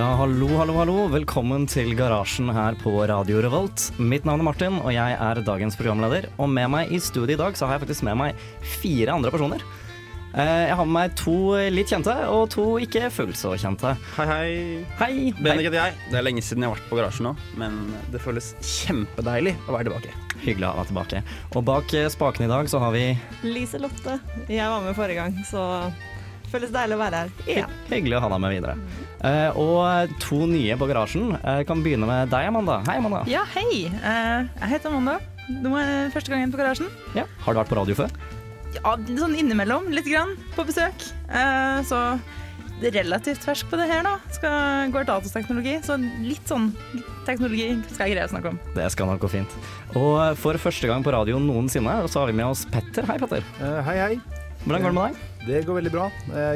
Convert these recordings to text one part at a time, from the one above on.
Ja, hallo, hallo, hallo. Velkommen til Garasjen her på Radio Revolt. Mitt navn er Martin, og jeg er dagens programleder. Og med meg i studio i dag så har jeg faktisk med meg fire andre personer. Eh, Jeg har med meg to litt kjente, og to ikke fullt så kjente. Hei, hei. Hei! Benedikt heter jeg. Det er lenge siden jeg har vært på garasjen nå, men det føles kjempedeilig å være tilbake. Hyggelig å ha deg tilbake. Og bak eh, spakene i dag så har vi Lise Lotte. Jeg var med forrige gang, så føles deilig å være her igjen. Hyggelig å ha deg med videre. Uh, og to nye på garasjen. Jeg kan begynne med deg, Amanda. Hei, Amanda. Ja, hei. Uh, jeg heter Amanda. Nå er første gangen på garasjen. Ja. Har du vært på radio før? Ja, sånn innimellom, litt grann, på besøk. Uh, så det er relativt fersk på det her, da. Skal gå datateknologi, så litt sånn teknologi skal jeg greie å snakke om. Det skal nok gå fint. Og for første gang på radio noensinne så har vi med oss Petter. Hei, Petter. Eh, hei, hei. Hvordan går det med deg? Det går veldig bra.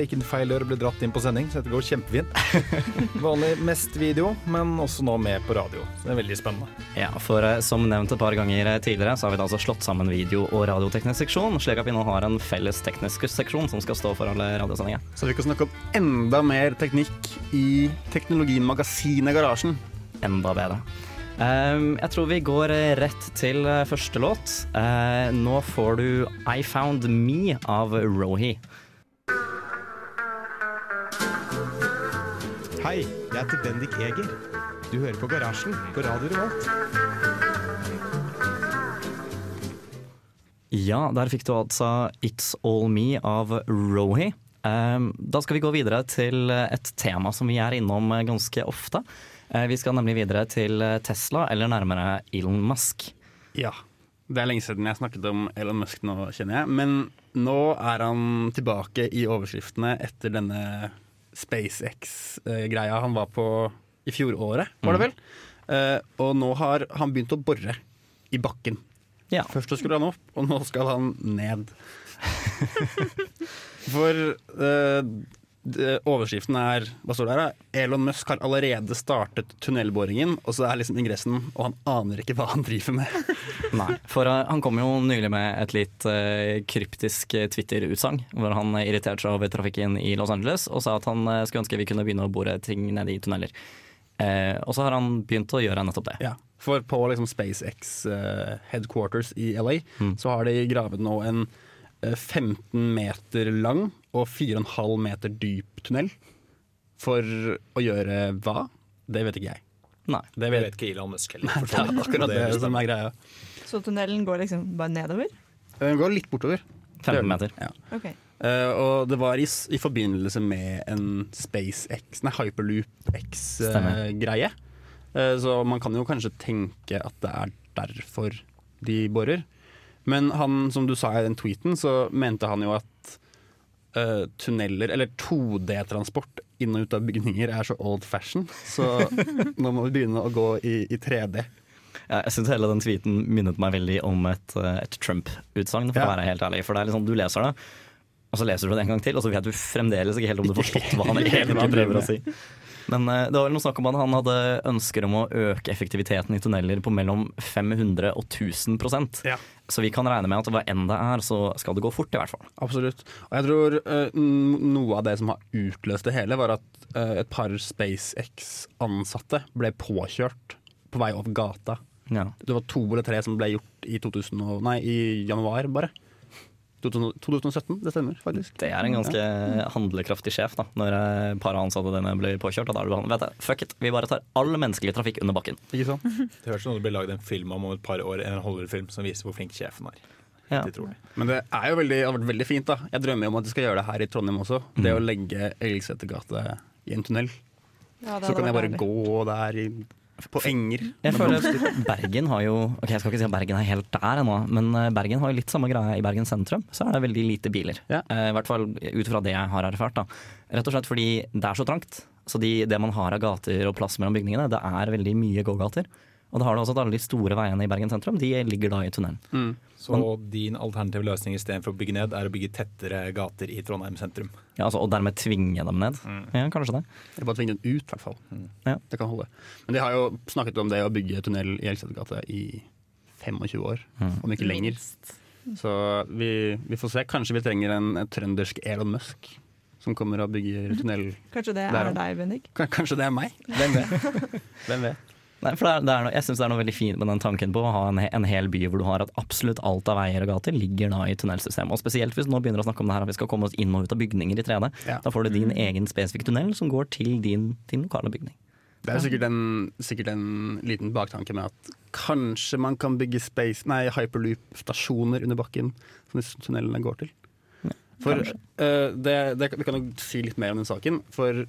Ikke en feil dør ble dratt inn på sending, så dette går kjempefint. Vanlig mest video, men også nå med på radio. Så det er veldig spennende. Ja, for eh, som nevnt et par ganger eh, tidligere, så har vi da altså slått sammen video- og radioteknisk seksjon, slik at vi nå har en felles teknisk seksjon som skal stå for alle radiosendinger. Så vi kan snakke om enda mer teknikk i Teknologimagasinet Garasjen. Enda bedre. Ehm, jeg tror vi går eh, rett til eh, første låt. Uh, nå får du I Found Me av Rohi. Hei, jeg heter Bendik Eger. Du hører på Garasjen på Radio Revolt. Ja, der fikk du altså It's All Me av Rohi. Um, da skal vi gå videre til et tema som vi er innom ganske ofte. Eh, vi skal nemlig videre til Tesla, eller nærmere Elon Musk. Ja. Det er lenge siden jeg snakket om Elon Musk nå, kjenner jeg. Men nå er han tilbake i overskriftene etter denne SpaceX-greia han var på i fjoråret, var det vel? Eh, og nå har han begynt å bore i bakken. Ja. Først så skulle han opp, og nå skal han ned. For eh, det- overskriften er Hva står det her? da? Elon Musk har allerede startet tunnelboringen, og så er liksom ingressen Og han aner ikke hva han driver med. Nei, for eh, han kom jo nylig med et litt eh, kryptisk eh, Twitter-utsagn, hvor han irriterte seg over trafikken i Los Angeles og sa at han skulle ønske vi kunne begynne å bore ting nede i tunneler. Eh, og så har han begynt å gjøre nettopp det. Ja, For på liksom SpaceX eh, headquarters i LA så har de gravet nå en 15 meter lang og 4,5 meter dyp tunnel. For å gjøre hva? Det vet ikke jeg. Nei. Det Jeg vet vet ikke Elon Musk heller. Det er akkurat det som er greia. Så tunnelen går liksom bare nedover? Den går litt bortover. 15 meter. Ja. Okay. Uh, og det var i, i forbindelse med en SpaceX, nei Stemmer. Hyperloop-X-greie. så man kan jo kanskje tenke at det er derfor de borer. Men han, som du sa i den tweeten, så mente han jo at uh, tunneler, eller 2D-transport inn og ut av bygninger, er så old fashion. Så nå må vi begynne å gå i, i 3D. Ja, jeg syns hele den tweeten minnet meg veldig om et, eh, et Trump-utsagn, for Ja. å være helt ærlig. For det er liksom, du leser det, og så leser du det en gang til, og så vet du fremdeles ikke helt om du har forstått hva han egentlig prøver å si. Men eh, det var vel noe snakk om at han hadde ønsker om å øke effektiviteten i tunneler på mellom 500 og 1000 prosent. Ja. Så vi kan regne med at hva enn det er, så skal det gå fort, i hvert fall. Absolutt. Og jeg tror uh, noe av det som har utløst det hele, var at uh, et par SpaceX-ansatte ble påkjørt på vei over gata. Ja. Det var to eller tre som ble gjort i, 2000 og, nei, i januar, bare. 2000 2017, det stemmer faktisk. Det er en ganske handlekraftig sjef, da, når eh, et par ansatte dine blir påkjørt. Og da er det sånn, vet du, fuck it, vi bare tar all menneskelig trafikk under bakken. Ikke sant? Det høres ut som det blir lagd en film om om et par år, en Hollywood-film som viser hvor flink sjefen er. Ja. Det jeg. Men det er jo veldig, har vært veldig fint. da Jeg drømmer om at de skal gjøre det her i Trondheim også. Det å legge Elgsetergate i en tunnel. Ja, Så kan jeg bare gå der i på enger. Jeg føler Bergen har jo Ok, Jeg skal ikke si at Bergen er helt der ennå, men eh, Bergen har jo litt samme greia i Bergen sentrum. Så er det veldig lite biler. Ja. Eh, I hvert fall ut fra det jeg har erfart. da Rett og slett fordi det er så trangt. Så de, det man har av gater og plass mellom bygningene, det er veldig mye gågater. Og da har du også at alle de store veiene i Bergen sentrum De ligger da i tunnelen. Mm. Så din alternative løsning istedenfor å bygge ned, er å bygge tettere gater i Trondheim sentrum. Ja, altså, og dermed tvinge dem ned. Ja, kanskje det. Eller bare tvinge dem ut, i hvert fall. Ja. Det kan holde. Men de har jo snakket om det å bygge tunnel i Elgsetergata i 25 år, om ikke lenger. Så vi, vi får se. Kanskje vi trenger en, en trøndersk Elon Musk som kommer og bygger tunnel. Kanskje det er deg, Bendik? Kanskje det er meg? Hvem vet? Hvem vet? Nei, for det er, det er noe, jeg syns det er noe veldig fint med den tanken på å ha en, en hel by hvor du har at absolutt alt av veier og gater ligger da i tunnelsystemet. Og spesielt hvis du nå begynner å snakke om det her at vi skal komme oss inn og ut av bygninger i 3D. Ja. Da får du din egen spesifikke tunnel som går til din, din lokale bygning. Det er sikkert en, sikkert en liten baktanke med at kanskje man kan bygge space, nei, hyperloop-stasjoner under bakken som disse tunnelene går til. For uh, det, det, Vi kan jo si litt mer om den saken. For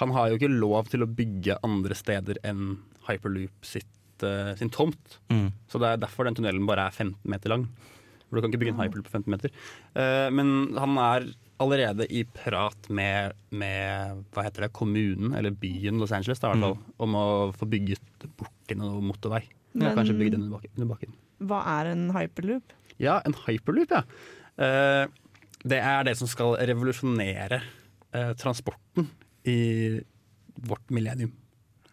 han har jo ikke lov til å bygge andre steder enn hyperloop sitt, uh, sin tomt. Mm. Så det er derfor den tunnelen bare er 15 meter lang. For du kan ikke bygge en hyperloop på 15 meter. Uh, men han er allerede i prat med, med hva heter det, kommunen, eller byen Los Angeles, da, mm. om å få bygget borti noe motorvei. Men- Kanskje bygge den under bakken. Under bakken. Hva er en hyperloop? Ja, en hyperloop, ja. Uh, det er det som skal revolusjonere uh, transporten i vårt millennium.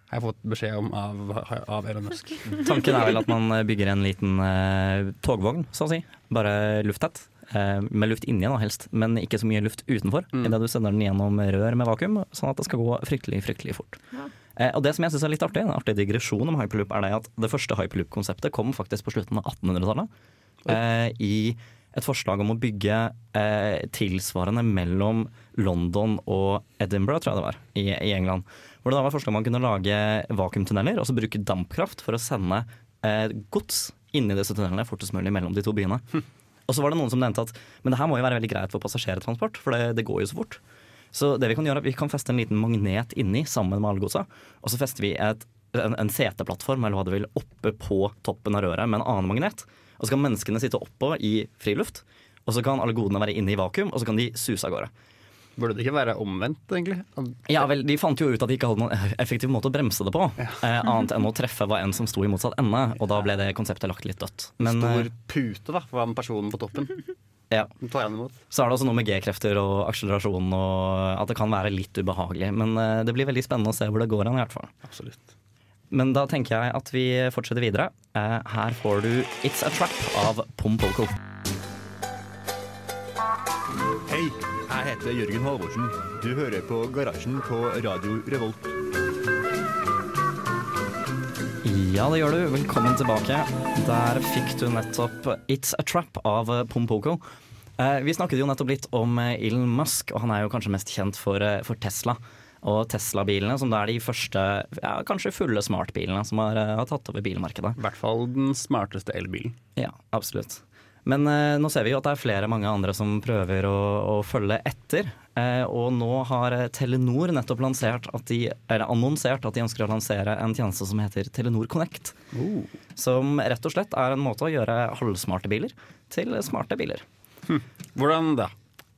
Har jeg fått beskjed om av, av Elon Musk. Tanken er vel at man eh, bygger en liten uh, togvogn, så å si. Bare lufttett. Eh, med luft inni, da helst, men ikke så mye luft utenfor. Mm. Idet du sender den gjennom rør med vakuum, sånn at det skal gå fryktelig fryktelig fort. Ja. Eh, og det som jeg synes er litt artig, en artig digresjon om hyperloop, er det at det første hyperloop-konseptet kom faktisk på slutten av 1800-tallet. Eh, I et forslag om å bygge eh, tilsvarende mellom London og Edinburgh, tror jeg det var, i, i England. Hvor det da var forslag man kunne lage vakuumtunneler og så bruke dampkraft for å sende eh, gods inni disse tunnelene fortest mulig mellom de to byene. Og så var det noen som nevnte at men det her må jo være veldig greit for passasjertransport, for det, det går jo så fort. Så det vi kan gjøre er at vi kan feste en liten magnet inni sammen med alle godsa, og så fester vi et, en, en seteplattform eller hva det vil, oppe på toppen av røret med en annen magnet. Og så kan menneskene sitte oppå i friluft, og så kan alle godene være inne i vakuum, og så kan de suse av gårde. Burde det ikke være omvendt, egentlig? Ja vel, De fant jo ut at de ikke hadde noen effektiv måte å bremse det på, eh, annet enn å treffe hva enn som sto i motsatt ende, og da ble det konseptet lagt litt dødt. Men Stor eh, pute da, for han personen på toppen. ja. Tar han imot. så er det også noe med G-krefter og akselerasjon og at det kan være litt ubehagelig. Men eh, det blir veldig spennende å se hvor det går hen, i hvert fall. Absolutt. Men da tenker jeg at vi fortsetter videre. Eh, her får du It's a Trap av Pompoko. Hei, jeg heter Jørgen Halvorsen. Du hører på Garasjen på Radio Revolt. Ja, det gjør du. Velkommen tilbake. Der fikk du nettopp It's a Trap av Pompoko. Eh, vi snakket jo nettopp litt om eh, Elon Musk, og han er jo kanskje mest kjent for, eh, for Tesla. Og Tesla-bilene, som da er de første ja, kanskje fulle smartbilene som har, har tatt over bilmarkedet. I hvert fall den smarteste elbilen. Ja, absolutt. Men eh, nå ser vi jo at det er flere mange andre som prøver å, å følge etter. Eh, og nå har eh, Telenor nettopp at de, annonsert at de ønsker å lansere en tjeneste som heter Telenor Connect. Som rett og slett er en måte å gjøre halvsmarte biler til smarte biler. Hvordan da?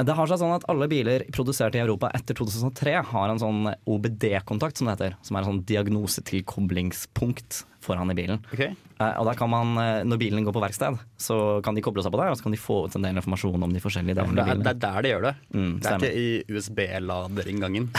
Det har seg sånn at Alle biler produsert i Europa etter 2003 har en sånn OBD-kontakt, som det heter. Som er en sånn diagnosetilkoblingspunkt foran i bilen. Ok. Eh, og der kan man, eh, Når bilen går på verksted, så kan de koble seg på der, og så kan de få ut en del informasjon om de forskjellige delene i er, det er der de gjør det. Mm, det er ikke i USB-laderinngangen.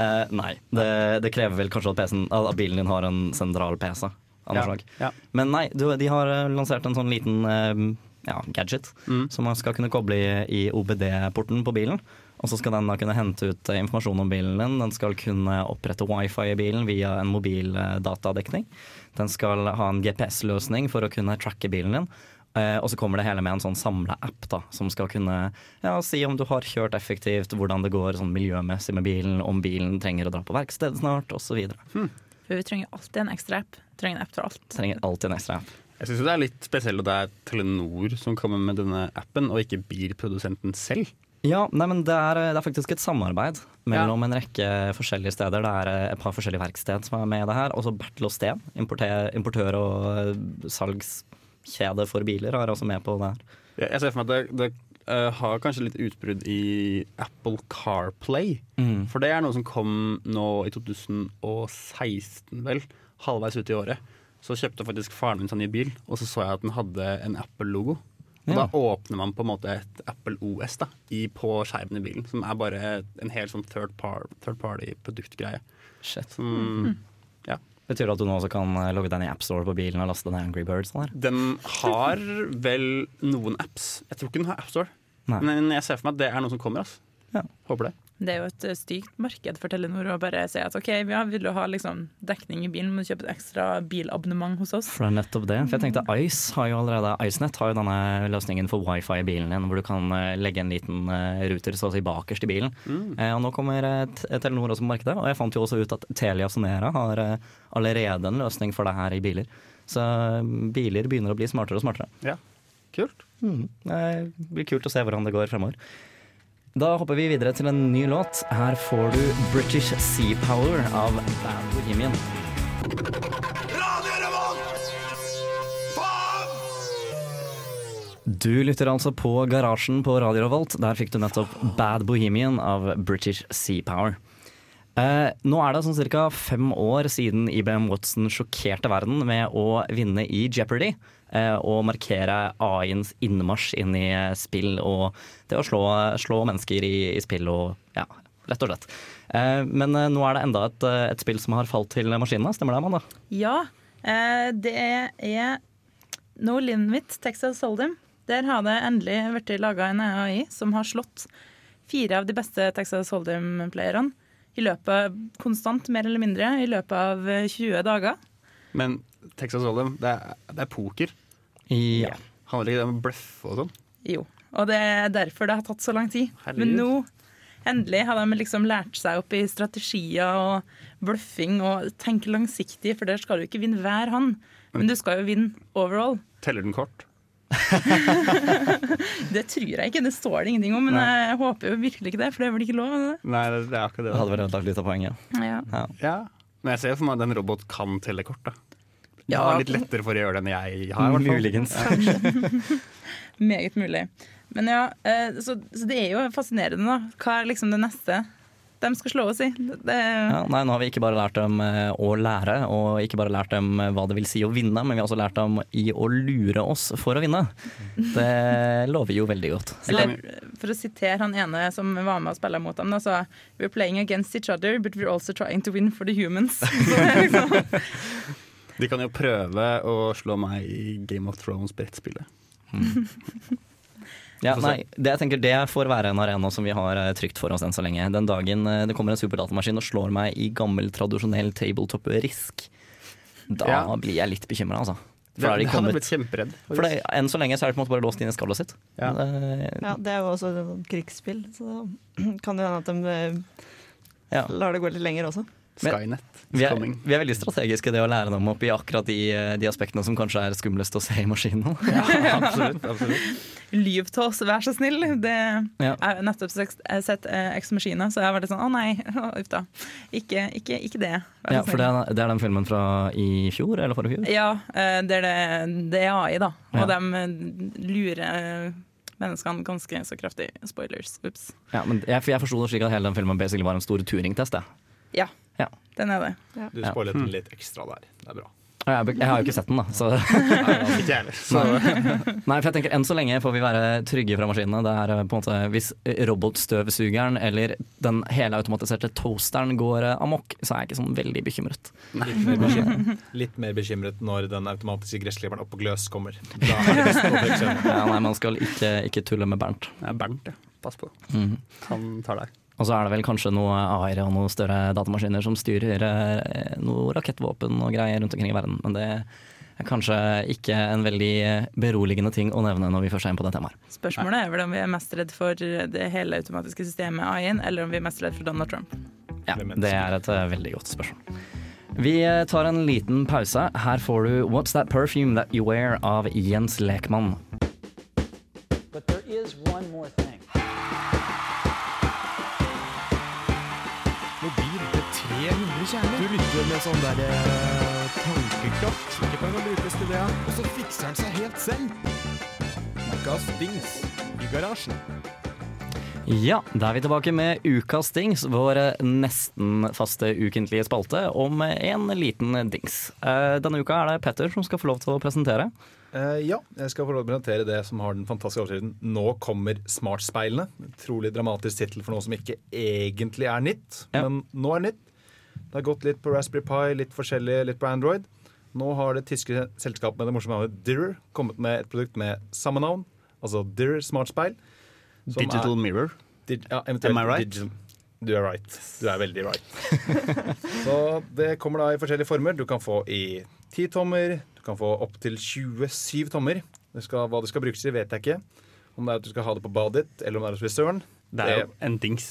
uh, nei, det, det krever vel kanskje at, at bilen din har en sentral PC Ja, ja. Men nei, du, de har eh, lansert en sånn liten eh, ja, gadget Mm. som man skal kunne koble i, i OBD-porten på bilen. Og så skal den da kunne hente ut eh, informasjon om bilen din. Den skal kunne opprette wifi i bilen via en mobil eh, datadekning. Den skal ha en GPS-løsning for å kunne tracke bilen din. Eh, og så kommer det hele med en sånn samleapp da, som skal kunne ja, si om du har kjørt effektivt, hvordan det går sånn miljømessig med bilen, om bilen trenger å dra på verksted snart osv. For vi trenger alltid en ekstra app. Trenger en app for alt. Trenger alltid en ekstra app. Jeg syns det er litt spesielt at det er Telenor som kommer med denne appen, og ikke bilprodusenten selv. Ja, nei, men det er, det er faktisk et samarbeid mellom en rekke forskjellige steder. Det er eh, et par forskjellige verksted som er med i det her. Også Bertel og Steen, importør og eh, salgskjede for biler, er også med på det her. Jeg ser for meg at det, det Uh, har kanskje litt utbrudd i Apple CarPlay. Mm. For det er noe som kom nå i 2016, vel. Halvveis ut i året. Så kjøpte faktisk faren min seg ny bil, og så så jeg at den hadde en Apple-logo. Og Ja. da åpner man på en måte et Apple OS da, i, på skjermen i bilen, som er bare en helt sånn third, par, third party produktgreie. Shit. Som, ja. Betyr det at du nå også kan eh, logge deg inn i AppStore på bilen og laste ned Angry Birds? Sånn? Den har vel noen apps. Jeg tror ikke den har AppStore, men jeg ser for meg at det er noe som kommer. Altså. Ja. Håper det. Det er jo et eh, stygt marked for Telenor å bare si at OK, ja, vil du ha liksom dekning i bilen, må du kjøpe et ekstra bilabonnement hos oss. For det er nettopp det. For jeg tenkte Ice har jo allerede IceNet har jo denne løsningen for wifi i bilen din, hvor du kan eh, legge en liten eh, ruter så å si bakerst i bilen. Eh, og nå kommer Telenor også på markedet, og jeg fant jo også ut at Telia Sonera har allerede en løsning for det her i biler. Så biler begynner å bli smartere og smartere. Ja. Kult. Mm. Det blir kult å se hvordan det går fremover. Da hopper vi videre til en ny låt. Her får du British Sea Power av Bad Bohemian. Du lytter altså på Garasjen på Radio Revolt. Der fikk du nettopp Bad Bohemian av British Sea Power. Eh, nå er det sånn ca. fem år siden IBM Watson sjokkerte verden med å vinne i Jeopardy. Eh, og markere AI-ens innmarsj inn i spill og det å slå, slå mennesker i, i spill og ja, rett og slett. Eh, men eh, nå er det enda et, eh, et spill som har falt til maskinene, stemmer det, Amanda? Ja, eh, det er No Limit Texas Hold'em. Der har det endelig blitt laga en AI som har slått fire av de beste Texas Hold'em-playerne i løpet konstant, mer eller mindre, i løpet av eh, 20 dager. Men Texas Hold'em, det, er- det er poker. Ja. Handler ikke det om bløff og sånn? Jo. Og det er derfor det har tatt så lang tid. Herregud. Men nå, endelig, har de liksom lært seg opp i strategier og bløffing og tenke langsiktig, for der skal du ikke vinne hver hånd. Men du skal jo vinne overall. Teller den kort? Det tror jeg ikke, det står det ingenting om, men Nei. jeg håper jo virkelig ikke det, for det er vel ikke lov? det? Nei, det, det er akkurat Det det. hadde vel ødelagt litt av poenget. Ja. Ja. Ja. Men jeg ser for meg at en robot kan telle kort. da. Ja. har litt lettere for å gjøre det enn jeg har. i. Muligens. Meget mulig. Men ja, eh, så, så det er jo fascinerende, da. Hva er liksom det neste de skal slå oss i? Det, Ja, nei, nå har vi ikke bare lært dem eh, å lære, og ikke bare lært dem eh, hva det vil si å vinne, men vi har også lært dem i å lure oss for å vinne. Det lover jo veldig godt. Eller for å sitere han ene som var med og spilla mot dem, da, sa We're playing against each other, but we're also trying to win for the humans. Så det liksom, De kan jo prøve å slå meg i Game of Thrones-brettspillet. Ja, nei, det, jeg tenker det får være en arena som vi har eh, trygt for oss enn så lenge. Den dagen eh, det kommer en superdatamaskin og slår meg i gammel, tradisjonell tabletop-risk, da Ja. blir jeg litt bekymra, altså. Det, For da har de det hadde blitt kjemperedd. For det, enn så lenge så er det på en måte bare låst inn i skallet sitt. Ja. Det, Ja, det er jo også et krigsspill, så kan det hende at de eh, ja. lar det gå litt lenger også. Skynet Vi is er, coming. vi er veldig strategiske i det å lære dem opp i akkurat de, de aspektene som kanskje er skumlest å se i maskinen. absolutt, absolutt. Lyv til oss, vær så snill. Det, Ja. Har nettopp sett, jeg har sett eh, Ex Machina, så jeg har vært sånn Å nei, uff da. Ikke, ikke, ikke det. Ja, for det er, det er den filmen fra i fjor, eller forrige fjor? Ja, eh, det er, det, det er AI, da. Og Ja. de eh, lurer menneskene ganske så kraftig. Spoilers. Ups. Ja, men jeg, jeg forsto det slik at hele den filmen basically var en stor Turing-test. Ja, Ja. den er det. Du Ja. spoilet den litt ekstra der. Det er bra. Jeg, har jo ikke sett den, da. Så. Nei, for jeg tenker enn så lenge får vi være trygge fra maskinene. Det er eh, på en måte Hvis robotstøvsugeren eller den helautomatiserte toasteren går eh, amok, så er jeg ikke sånn veldig bekymret. Litt mer, bekymret, litt mer bekymret når den automatiske gressklipperen oppå gløs kommer. Da er det best. Ja, nei, man skal ikke, ikke tulle med Bernt. er Bernt, ja. Pass på. Mm. Han tar deg. Og så er det vel kanskje noe AI og noen større datamaskiner som styrer eh, noe rakettvåpen og greier rundt omkring i verden. Men det er kanskje ikke en veldig beroligende ting å nevne når vi først er inne på det temaet. Spørsmålet er vel om vi er mest redd for det hele automatiske systemet AI-en, eller om vi er mest redd for Donald Trump. Ja, det er et eh, veldig godt spørsmål. Vi eh, tar en liten pause. Her får du What's That Perfume That You Wear av Jens Lekmann. 300. Du lytter med sånn der eh, tankekraft. Ikke kan brukes til det. Og så fikser han seg helt selv. Ukas dings i garasjen. Ja, da er vi tilbake med Ukas dings, vår eh, nesten faste ukentlige spalte om en liten dings. Eh, Denne uka er det Petter som skal få lov til å presentere. Uh, ja, jeg skal få lov til å presentere det som har den fantastiske overskriften 'Nå kommer smartspeilene'. Utrolig dramatisk tittel for noe som ikke egentlig er nytt, Ja. men nå er nytt. Det har gått litt på Raspberry Pi, litt forskjellig, litt på Android. Nå har det tyske selskapet med det morsomme navnet Dirr kommet med et produkt med samme navn, altså Dirr smartspeil. Digital er- Mirror. Dig- ja, Am I right? digital. Du er right. Du er veldig right. Så det kommer da i forskjellige former. Du kan få i 10 tommer, du kan få opptil 27 tommer. Det skal, hva det skal brukes til, vet jeg ikke. Om det er at du skal ha det på badet ditt, eller om det er hos frisøren. Det er jo en dings.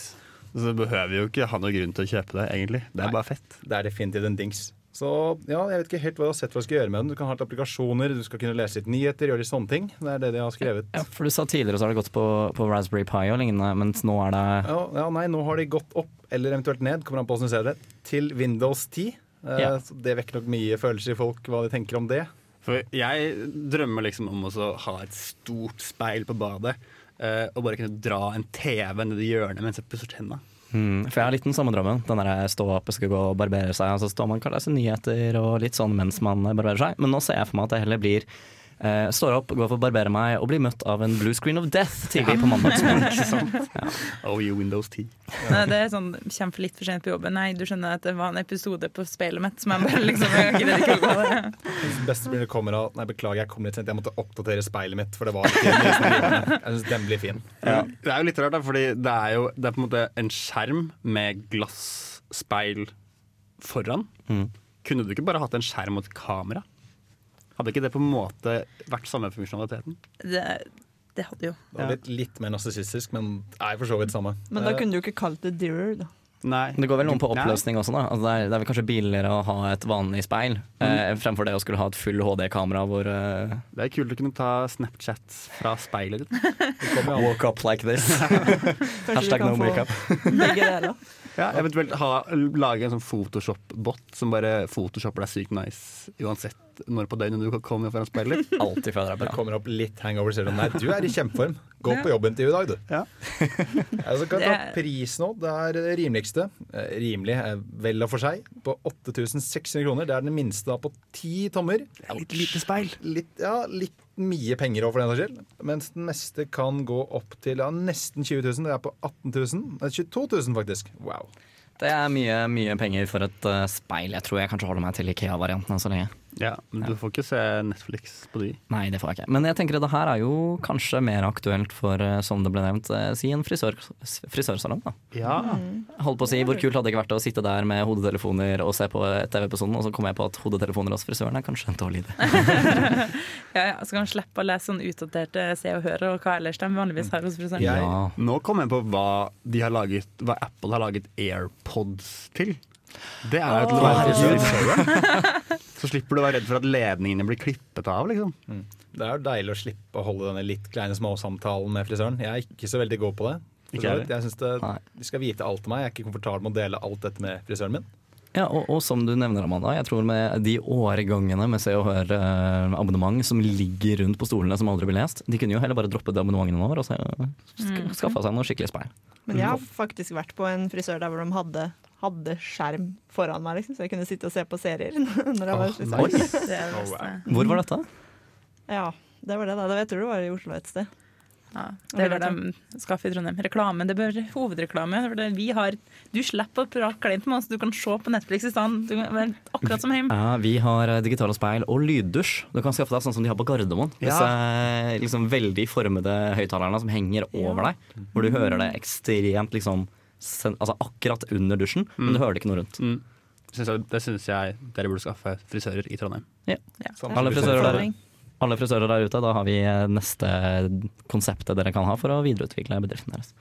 Så du behøver jo ikke ha noen grunn til å kjøpe det, egentlig. Det Nei. er bare fett. Det er definitivt en dings. Så ja, jeg vet ikke helt hva du har sett hva du skal gjøre med den. Du kan ha litt applikasjoner, du skal kunne lese litt nyheter, gjøre litt sånne ting. Det er det de har skrevet. Ja, for du sa tidligere så har det gått på, på Raspberry Pi og lignende, mens nå er det Ja, ja, nei, nå har de gått opp, eller eventuelt ned, kommer an på hvordan du ser det, til Windows 10. Eh, Ja. Så det vekker nok mye følelser i folk, hva de tenker om det. For jeg drømmer liksom om å ha et stort speil på badet. Eh, og bare kunne dra en TV ned i hjørnet mens jeg pusser tenna. Mm, for jeg har litt den samme drømmen. Den der stå opp og skal gå og barbere seg, og så står man og leser nyheter og litt sånn mens man barberer seg. Men nå ser jeg for meg at det heller blir eh, står opp, går for å barbere meg og blir møtt av en blue screen of death tidlig på mandagsmorgen. Oh, you Windows 10. Nei, det er sånn, Kommer for litt for sent på jobben. Nei, du skjønner at det var en episode på speilet mitt som jeg bare liksom jeg ikke gå. Det beste blir det kommer av Nei, beklager, jeg kom litt sent. Jeg måtte oppdatere speilet mitt, for det var ikke. Jeg syns den blir fin. Det er jo litt rart, da, fordi det er jo det er på en måte en skjerm med glasspeil foran. Mm. Kunne du ikke bare hatt en skjerm og et kamera? Hadde ikke det på en måte vært samme funksjonaliteten? Det, det hadde jo. Det var litt, litt mer narsissistisk, men er for så vidt samme. Men da Eh, kunne du jo ikke kalt det dearer, da. Nei. Det går vel noen på oppløsning også, da. Altså det, er, det er vel kanskje billigere å ha et vanlig speil eh, fremfor det å skulle ha et full HD-kamera hvor eh, Det er kult å kunne ta Snapchat fra speilet ditt. Woke up like this. Hashtag no makeup. Ja, eventuelt ha, lage en sånn Photoshop-bot som bare photoshopper deg sykt nice uansett når på døgnet du kommer foran speilet. Alltid føler Det deg bra. kommer opp litt hangover, ser du. Nei, du er i kjempeform. Gå på jobbintervju i dag, du. Ja. Altså, kan ta pris nå. Det er det rimeligste. Eh, Rimelig eh, vel og for seg. På 8600 kroner. Det er den minste da på ti tommer. Litt lite speil. Litt, ja, litt mye penger over for den saks skyld. Mens den neste kan gå opp til ja, nesten 20 000. Det er på 18 000. Nei, 22 000, faktisk. Wow. Det er mye, mye penger for et uh, speil. Jeg tror jeg kanskje holder meg til Ikea-varianten så lenge. Ja, men du får ikke se Netflix på de. Nei, det får jeg ikke. Men jeg tenker at det her er jo kanskje mer aktuelt for, eh, som det ble nevnt, eh, si en frisør, frisørsalong. da. Ja. Jeg Holdt på å si, Hvor kult hadde det ikke vært å sitte der med hodetelefoner og se på TV-episoden, og så kommer jeg på at hodetelefoner hos frisøren er kanskje en dårlig idé. Ja, ja, Så kan man slippe å lese sånn utdaterte Se og Hør og hva ellers de vanligvis har hos frisøren. Ja. Nå kom jeg på hva, de har laget, hva Apple har laget AirPods til. Det er jo til å være frisør. Så slipper du å være redd for at ledningene blir klippet av. liksom. Det er jo deilig å slippe å holde denne litt kleine småsamtalen med frisøren. Jeg er ikke så veldig god på det. Jeg. Jeg synes det, De skal vite alt om meg. Jeg er ikke komfortabel med å dele alt dette med frisøren min. Ja, og, og som du nevner, Amanda, jeg tror med de årgangene med Se og Hør-abonnement som ligger rundt på stolene som aldri blir lest, de kunne jo heller bare droppet abonnementene over og så sk skaffa seg noe skikkelig speil. Men jeg har faktisk vært på en frisør der hvor de hadde, hadde skjerm foran meg, liksom, så jeg kunne sitte og se på serier. når jeg var nice. Det det. Hvor var dette? Ja, det var det. da. Jeg tror det var i Oslo et sted. Ja, det bør de skaffe i Trondheim. Reklame, det bør hovedreklame. For det, vi har, du slipper å prate kleint med oss, du kan se på Netflix i stedet. Du kan Akkurat som hjemme. Ja, vi har eh, digitale speil og lyddusj. Du kan skaffe deg sånn som de har på Gardermoen. Disse eh, liksom veldig formede høyttalerne som henger over deg. Hvor du hører det ekstremt liksom altså akkurat under dusjen, men du hører det ikke noe rundt. Mm. Synes jeg, det syns jeg dere burde skaffe frisører i Trondheim. Ja. Ja. Alle frisører der, alle frisører der ute, da har vi eh, neste konseptet dere kan ha for å videreutvikle bedriften deres.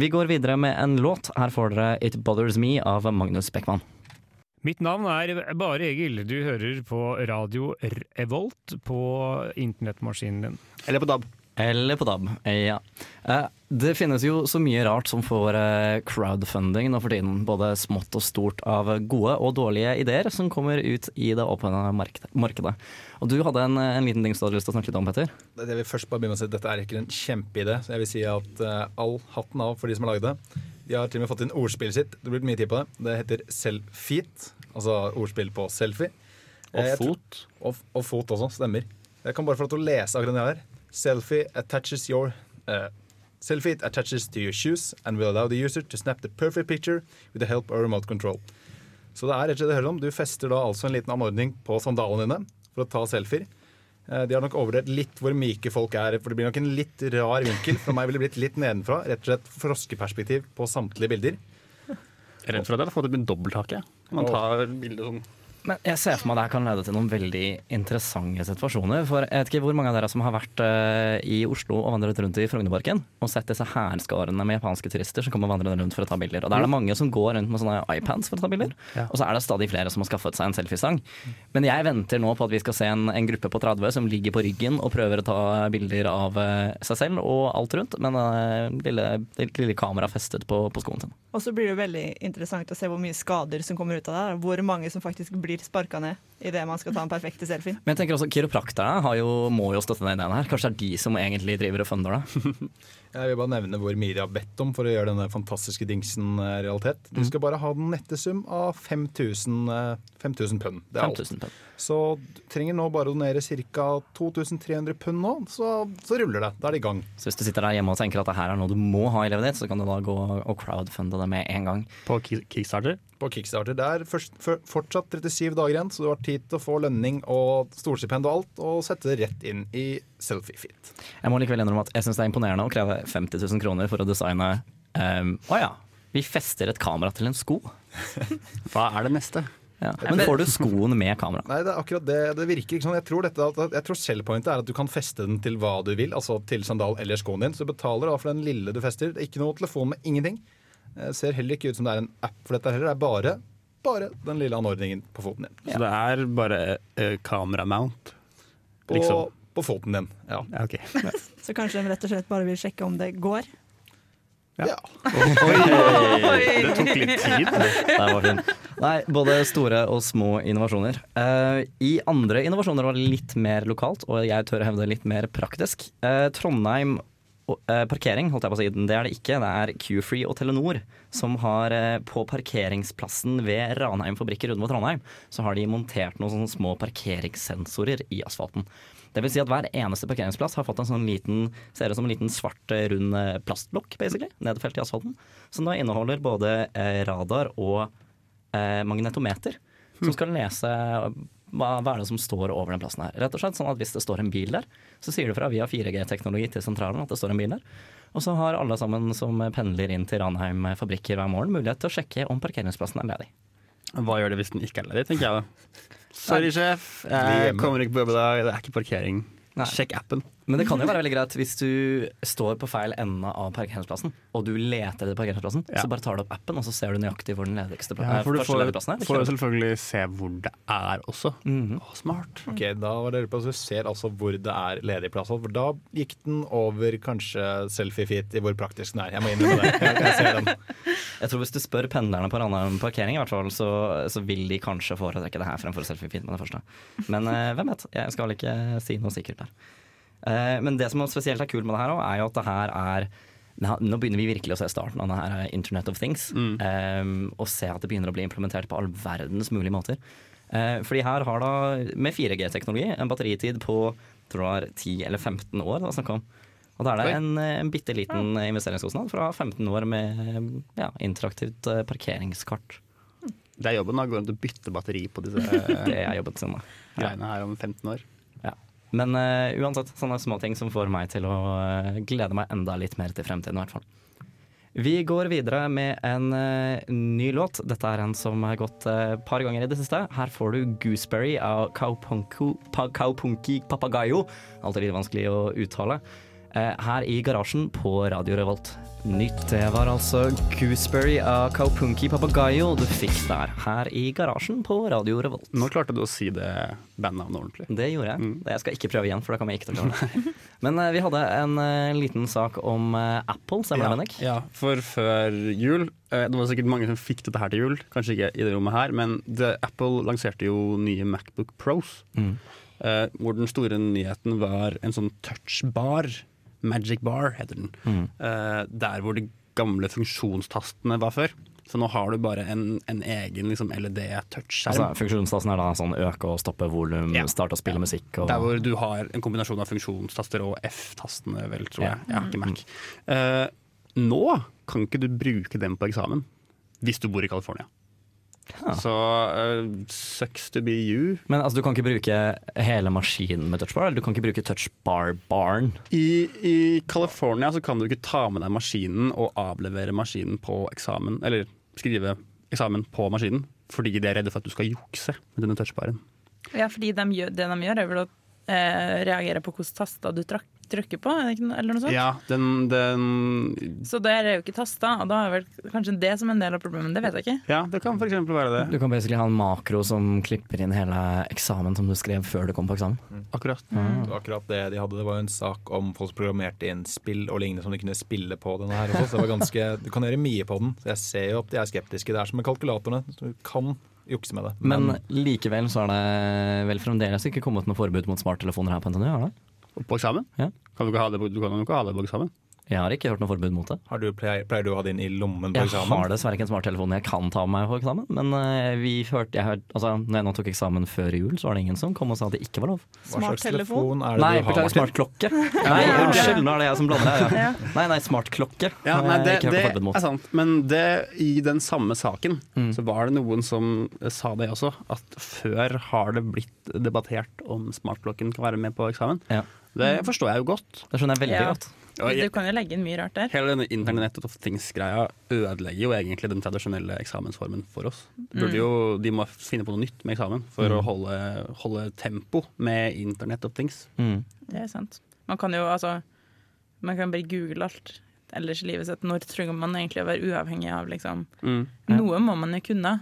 Vi går videre med en låt. Her får dere It Bothers Me av Magnus Beckmann. Mitt navn er Bare Egil. Du hører på radio Revolt på internettmaskinen din. Eller på DAB. Eller på DAB, ja. Eh, Det finnes jo så mye rart som får eh, crowdfunding nå for tiden. Både smått og stort av gode og dårlige ideer som kommer ut i det åpne markedet. Og du hadde en, en liten ting du hadde lyst til å snakke litt om, Petter. Det jeg vil først bare begynne med å si at Dette er ikke en kjempeidé, så jeg vil si at eh, all hatten av for de som har lagd det. De har til og med fått inn ordspillet sitt. Det blir mye tid på det. Det heter Selfeet, altså ordspill på selfie. Og fot. tror- fot. Og, og fot også, stemmer. Jeg kan bare få lov til å lese akkurat det her. Selfie attaches your uh, Selfie attaches to your shoes and will allow the user to snap the perfect picture with the help of remote control. Så det er rett og slett det hører om. Du fester da altså en liten anordning på sandalene dine for å ta selfier. Eh, De har nok overdrevet litt hvor myke folk er, for det blir nok en litt rar vinkel. For meg ville blitt litt nedenfra. Rett og slett froskeperspektiv på samtlige bilder. Jeg er redd for at jeg hadde fått et dobbelthake. Man tar bildet sånn Men jeg ser for meg det her kan lede til noen veldig interessante situasjoner. For jeg vet ikke hvor mange av dere som har vært uh, i Oslo og vandret rundt i Frognerparken og sett disse hærskarene med japanske turister som kommer vandrende rundt for å ta bilder. Og da er det mange som går rundt med sånne iPads for å ta bilder. Ja. Og så er det stadig flere som har skaffet seg en selfiestang. Men jeg venter nå på at vi skal se en, en gruppe på 30 som ligger på ryggen og prøver å ta bilder av uh, seg selv og alt rundt, med det lille, lille kamera festet på, på skoen sin. Og så blir det veldig interessant å se hvor mye skader som kommer ut av det. Hvor mange som faktisk blir sparka ned idet man skal ta den perfekte selfien. Men jeg tenker også Kiropraktere jo, må jo støtte den ideen her. Kanskje det er de som egentlig driver og funder det. Jeg vil bare nevne hvor mye de har bedt om for å gjøre denne fantastiske dingsen eh, realitet. Du skal bare ha den nette sum av 5000 eh, 5000 pund. Det er alt. 5000 pund. Så du trenger nå bare å donere ca. 2300 pund nå, så, så ruller det. Da er det i gang. Så hvis du sitter der hjemme og tenker at det her er noe du må ha i livet ditt, så kan du da gå og crowdfunde det med en gang. på Kickstarter. På Kickstarter. Det er først, for, fortsatt 37 dager igjen, så du har tid til å få lønning og storstipend og alt, og sette det rett inn i selfie-fit. Jeg må likevel innrømme at jeg syns det er imponerende å kreve 50 000 kroner for å designe ehm, Å ja, vi fester et kamera til en sko. Hva er det neste? Ja. Men får du skoen med kamera? Nei, det er akkurat det. Det virker ikke sånn. Jeg tror, dette, jeg tror sellpointet er at du kan feste den til hva du vil, altså til sandal eller skoen din. Så du betaler da for den lille du fester. Det er ikke noe telefon med ingenting. Det ser heller ikke ut som det er en app for dette heller. Det er bare, bare den lille anordningen på foten din. Så det er bare eh, kameramount. På, Liksom. på foten din. Ja. Ja, ok. Så kanskje de rett og slett bare vil sjekke om det går. ja. Det tok litt tid. Det var fint. Nei, både store og små innovasjoner. Uh, I andre innovasjoner var det litt mer lokalt, og jeg tør å hevde litt mer praktisk. Uh, Trondheim og- parkering, holdt jeg på å si, det er det ikke. Det er Q-Free og Telenor som har eh, på parkeringsplassen ved Ranheim fabrikker utenfor Trondheim, så har de montert noen sånne små parkeringssensorer i asfalten. Det vil si at hver eneste parkeringsplass har fått en sånn liten, ser ut som en liten svart eh, rund eh, plastblokk, basically, nedfelt i asfalten, som da inneholder både eh, radar og eh, magnetometer, som skal lese hva, hva er det som står over den plassen her. Rett og slett sånn at hvis det står en bil der, så sier du fra via 4G-teknologi til sentralen at det står en bil der. Og så har alle sammen som pendler inn til Ranheim fabrikker hver morgen mulighet til å sjekke om parkeringsplassen er ledig. Hva gjør det hvis den ikke er ledig, tenker jeg da. Sorry, sjef. Jeg kommer ikke på jobb i dag. Det er ikke parkering. Nei. Sjekk appen. Men det kan jo være veldig greit hvis du står på feil ende av parkeringsplassen, og du leter etter parkeringsplassen, Ja. så bare tar du opp appen, og så ser du nøyaktig hvor den ledigste Ja, eh, for du får, er. Får du selvfølgelig se hvor det er også. Mhm. Å, smart. Ok, da var dere på, så Du ser altså hvor det er ledige plasser. For da gikk den over kanskje selfie-fit i hvor praktisk den er. Jeg må innrømme det. Jeg, jeg ser den. Jeg tror Hvis du spør pendlerne på Ranheim parkering, i hvert fall, så, så vil de kanskje foretrekke det her fremfor selfie-feet med det første. Men eh, hvem vet? Jeg skal vel ikke si noe sikkert der. Eh, men det som er spesielt er kult med det her, er jo at det her er Nå begynner vi virkelig å se starten av det her eh, Internet of Things. eh, og se at det begynner å bli implementert på all verdens mulige måter. Eh, fordi her har da, med 4G-teknologi, en batteritid på tror det var 10 eller 15 år. Da, om. Og da er det en, en bitte liten investeringskostnad fra 15 år med ja, interaktivt parkeringskart. Det er jobben. da, Går an å bytte batteri på disse Det er jobben sin. da. greiene her om 15 år. Men uh, uansett, sånne små ting som får meg til å uh, glede meg enda litt mer til fremtiden, i hvert fall. Vi går videre med en uh, ny låt. Dette er en som har gått et par ganger i det siste. Her får du 'Gooseberry' av Kaupunki Papagayo. Alltid litt vanskelig å uttale. Eh, her i garasjen på Radio Revolt. Nytt det var altså Gooseberry av Kaupunki Papagayo du fikk der, her i garasjen på Radio Revolt. Nå klarte du å si det bandnavnet ordentlig. Det gjorde jeg. Mm. Jeg skal ikke prøve igjen, for da kommer jeg ikke til å klare det. Men eh, vi hadde en eh, liten sak om Apple, stemmer det, Bennik? Ja, for før jul Det var sikkert mange som fikk dette her til jul, kanskje ikke i det rommet her, men det, Apple lanserte jo nye Macbook Pros. Mm. hvor den store nyheten var en sånn touchbar. Magic bar heter den. Mm. Uh, der hvor de gamle funksjonstastene var før. Så nå har du bare en, en egen liksom, LED-touchskjerm. Altså, funksjonstasten er da sånn øke og stoppe volum, Ja. starte og spille musikk og Der hvor du har en kombinasjon av funksjonstaster og F-tastene, vel, tror Ja. jeg. Ikke Mac. Eh, nå kan ikke du bruke dem på eksamen hvis du bor i California. Ja. Så eh, sucks to be you. Men altså, du kan ikke bruke hele maskinen med touchbar, eller du kan ikke bruke touchbar-baren. I, I California så kan du ikke ta med deg maskinen og avlevere maskinen på eksamen, eller skrive eksamen på maskinen, fordi de er redde for at du skal jukse med denne touchbaren. Ja, fordi de gjør, det de gjør, er vel å eh, reagere på hvilke taster du trak, trykker på, er eller noe sånt? Ja, den, den Så der er jo ikke tasta, og da er vel kanskje det som en del av problemet. Det vet jeg ikke. Ja, det kan f.eks. være det. Du kan basically ha en makro som klipper inn hele eksamen som du skrev før du kom på eksamen. Akkurat. Det var akkurat det de hadde. Det var jo en sak om folk som programmerte inn spill og lignende som de kunne spille på denne her også. Så det var ganske, du kan gjøre mye på den. Så jeg ser jo at de er skeptiske. Det er som med kalkulatorene. Så du kan jukse med det. Men likevel så er det vel fremdeles ikke kommet noe forbud mot smarttelefoner her på NTNU? På eksamen? Ja. Kan du, ikke ha det på, du kan jo ikke ha det på eksamen. Jeg har ikke hørt noe forbud mot det. Har du, pleier, pleier du å ha din i lommen på Jeg eksamen? har dessverre ikke en smarttelefon jeg kan ta med meg på eksamen, men eh, vi hørte, jeg hørte, altså, når jeg nå tok eksamen før jul, så var det ingen som kom og sa at det ikke var lov. Smarttelefon? telefon Nei, beklager, smartklokke. Nei, unnskyld, nå er det jeg som blander. her. Ja. Nei, nei, smartklokke. Ja, nei, jeg det, ikke hørt det noe forbud mot. er sant. Men det, i den samme saken Mm. så var det noen som sa det også, at før har det blitt debattert om smartklokken kan være med på eksamen. Ja. Det forstår jeg jo godt. Det skjønner jeg veldig Ja. godt. Du kan jo legge inn mye rart der. hele denne internett og Things-greia ødelegger jo egentlig den tradisjonelle eksamensformen for oss. Burde jo, de må finne på noe nytt med eksamen for Mm. å holde, holde tempo med internett og Things. Mm. Det er sant. Man kan jo altså Man kan bare google alt ellers i livet sitt. Når trenger man egentlig å være uavhengig av liksom Mm. Noe må man jo kunne,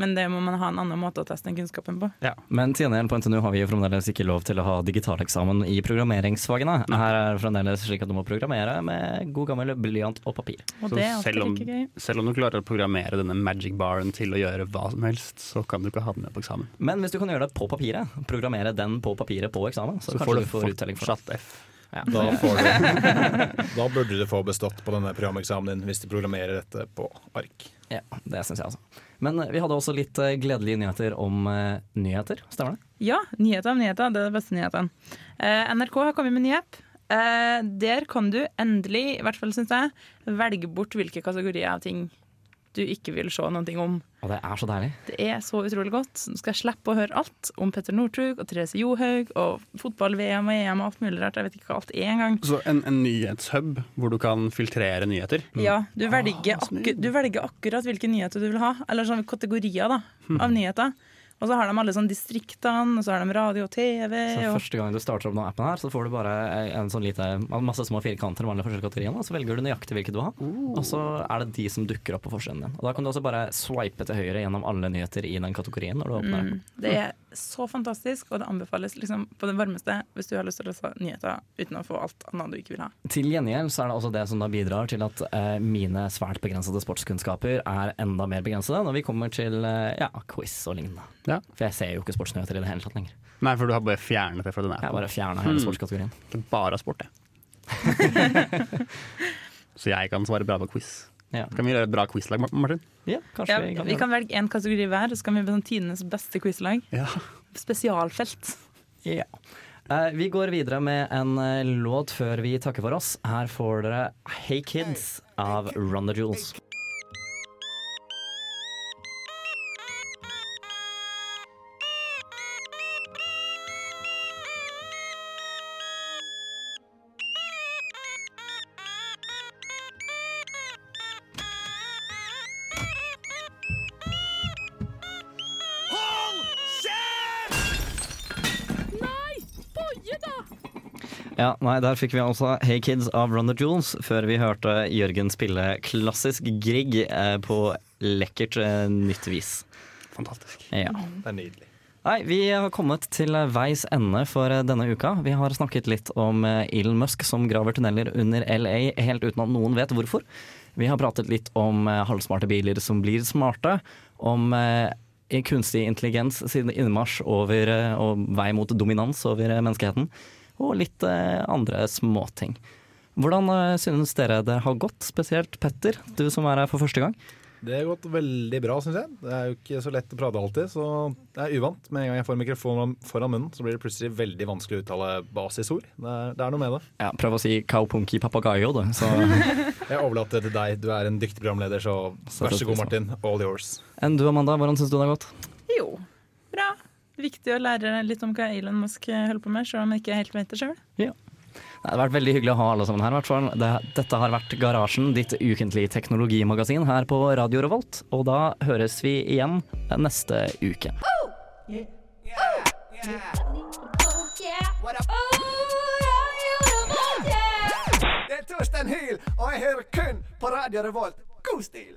men det må man ha en annen måte å teste den kunnskapen på. Ja, Men til gjengjeld på NTNU har vi jo fremdeles ikke lov til å ha digitaleksamen i programmeringsfagene. Her er det fremdeles slik at du må programmere med god gammel blyant og papir. Og det er alltid selv om- like gøy. Selv om du klarer å programmere denne magic baren til å gjøre hva som helst, så kan du ikke ha den med på eksamen. Men hvis du kan gjøre det på papiret, programmere den på papiret på eksamen, så, Så kanskje får du du får uttelling for det. F. Ja. Da, får du, da burde du få bestått på denne programeksamen din hvis du programmerer dette på ark. Ja, det syns jeg altså. Men eh, vi hadde også litt eh, gledelige nyheter om eh, nyheter, stemmer det? Ja, nyheter om nyheter. Det er den beste nyheten. Eh, NRK har kommet med ny app. Eh, der kan du endelig, i hvert fall syns jeg, velge bort hvilke kategorier av ting du ikke vil se ting om. Og det er så deilig. Det er så utrolig godt. Du skal slippe å høre alt om Petter Northug og Therese Johaug og fotball-VM og EM og alt mulig rart. Jeg vet ikke hva alt er engang. Så en, en nyhetshub hvor du kan filtrere nyheter. Ja, du Ah, velger, ah, du velger akkurat hvilke nyheter du vil ha. Eller sånne kategorier da, Hmm. av nyheter. Og så har de alle sånn distriktene, og så har de radio og TV. Så første gang du starter opp denne appen her, så får du bare en sånn lite, masse små firkanter med alle forskjellige kategorier, og så velger du nøyaktig hvilket du vil ha. Og så er det de som dukker opp på forsiden din. Og da kan du også bare swipe til høyre gjennom alle nyheter i den kategorien når du åpner mm, appen. det er så fantastisk, og det anbefales liksom på det varmeste hvis du har lyst til å lese nyheter uten å få alt annet du ikke vil ha. Til gjengjeld så er det også det som da bidrar til at eh, mine svært begrensede sportskunnskaper er enda mer begrensede når vi kommer til eh, ja, quiz og lignende. Ja. For jeg ser jo ikke sportsnyheter i det hele tatt lenger. Nei, for du har bare fjernet det fra den Jeg har bare fjerna hele Hmm. sportskategorien. Bare sport, jeg. Så jeg kan svare bra på quiz. Ja, Kan vi gjøre et bra quizlag, Martin? ja kanskje Ja, vi kan vi kan velge én kategori hver, og så kan vi bli sånn tidenes beste quizlag. Ja. Spesialfelt. Ja. Eh, vi går videre med en eh, låt før vi takker for oss. Her får dere Hey Kids av Run the Jewels. Nei, Der fikk vi altså Hey Kids av Run the Jewels, før vi hørte Jørgen spille klassisk Grieg eh, på lekkert eh, nytt vis. Fantastisk. Ja. Det er nydelig. Nei, Vi har kommet til veis ende for eh, denne uka. Vi har snakket litt om Elon Musk som graver tunneler under LA helt uten at noen vet hvorfor. Vi har pratet litt om halvsmarte biler som blir smarte. Om kunstig intelligens sin innmarsj over, og vei mot dominans over eh, menneskeheten. Og litt eh, andre småting. Hvordan eh, synes dere det har gått, spesielt Petter, du som er her for første gang? Det har gått veldig bra, syns jeg. Det er jo ikke så lett å prate alltid, så det er uvant. Med en gang jeg får mikrofonen foran munnen, så blir det plutselig veldig vanskelig å uttale basisord. Det er, det er noe med det. Ja, Prøv å si kaupunki papagayo, du. Så Jeg overlater det til deg. Du er en dyktig programleder, så vær så god, Martin. All yours. Enn du, Amanda, hvordan syns du det har gått? Jo. Viktig å lære litt om hva Elon Musk holder på med, selv om jeg ikke helt vet det sjøl. Det har vært veldig hyggelig å ha alle sammen her. i hvert fall. Det, dette har vært Garasjen, ditt ukentlige teknologimagasin her på Radio Revolt. Og da høres vi igjen neste uke. Det er Torstein Hyl, og jeg hører kun på Radio Revolt. God stil!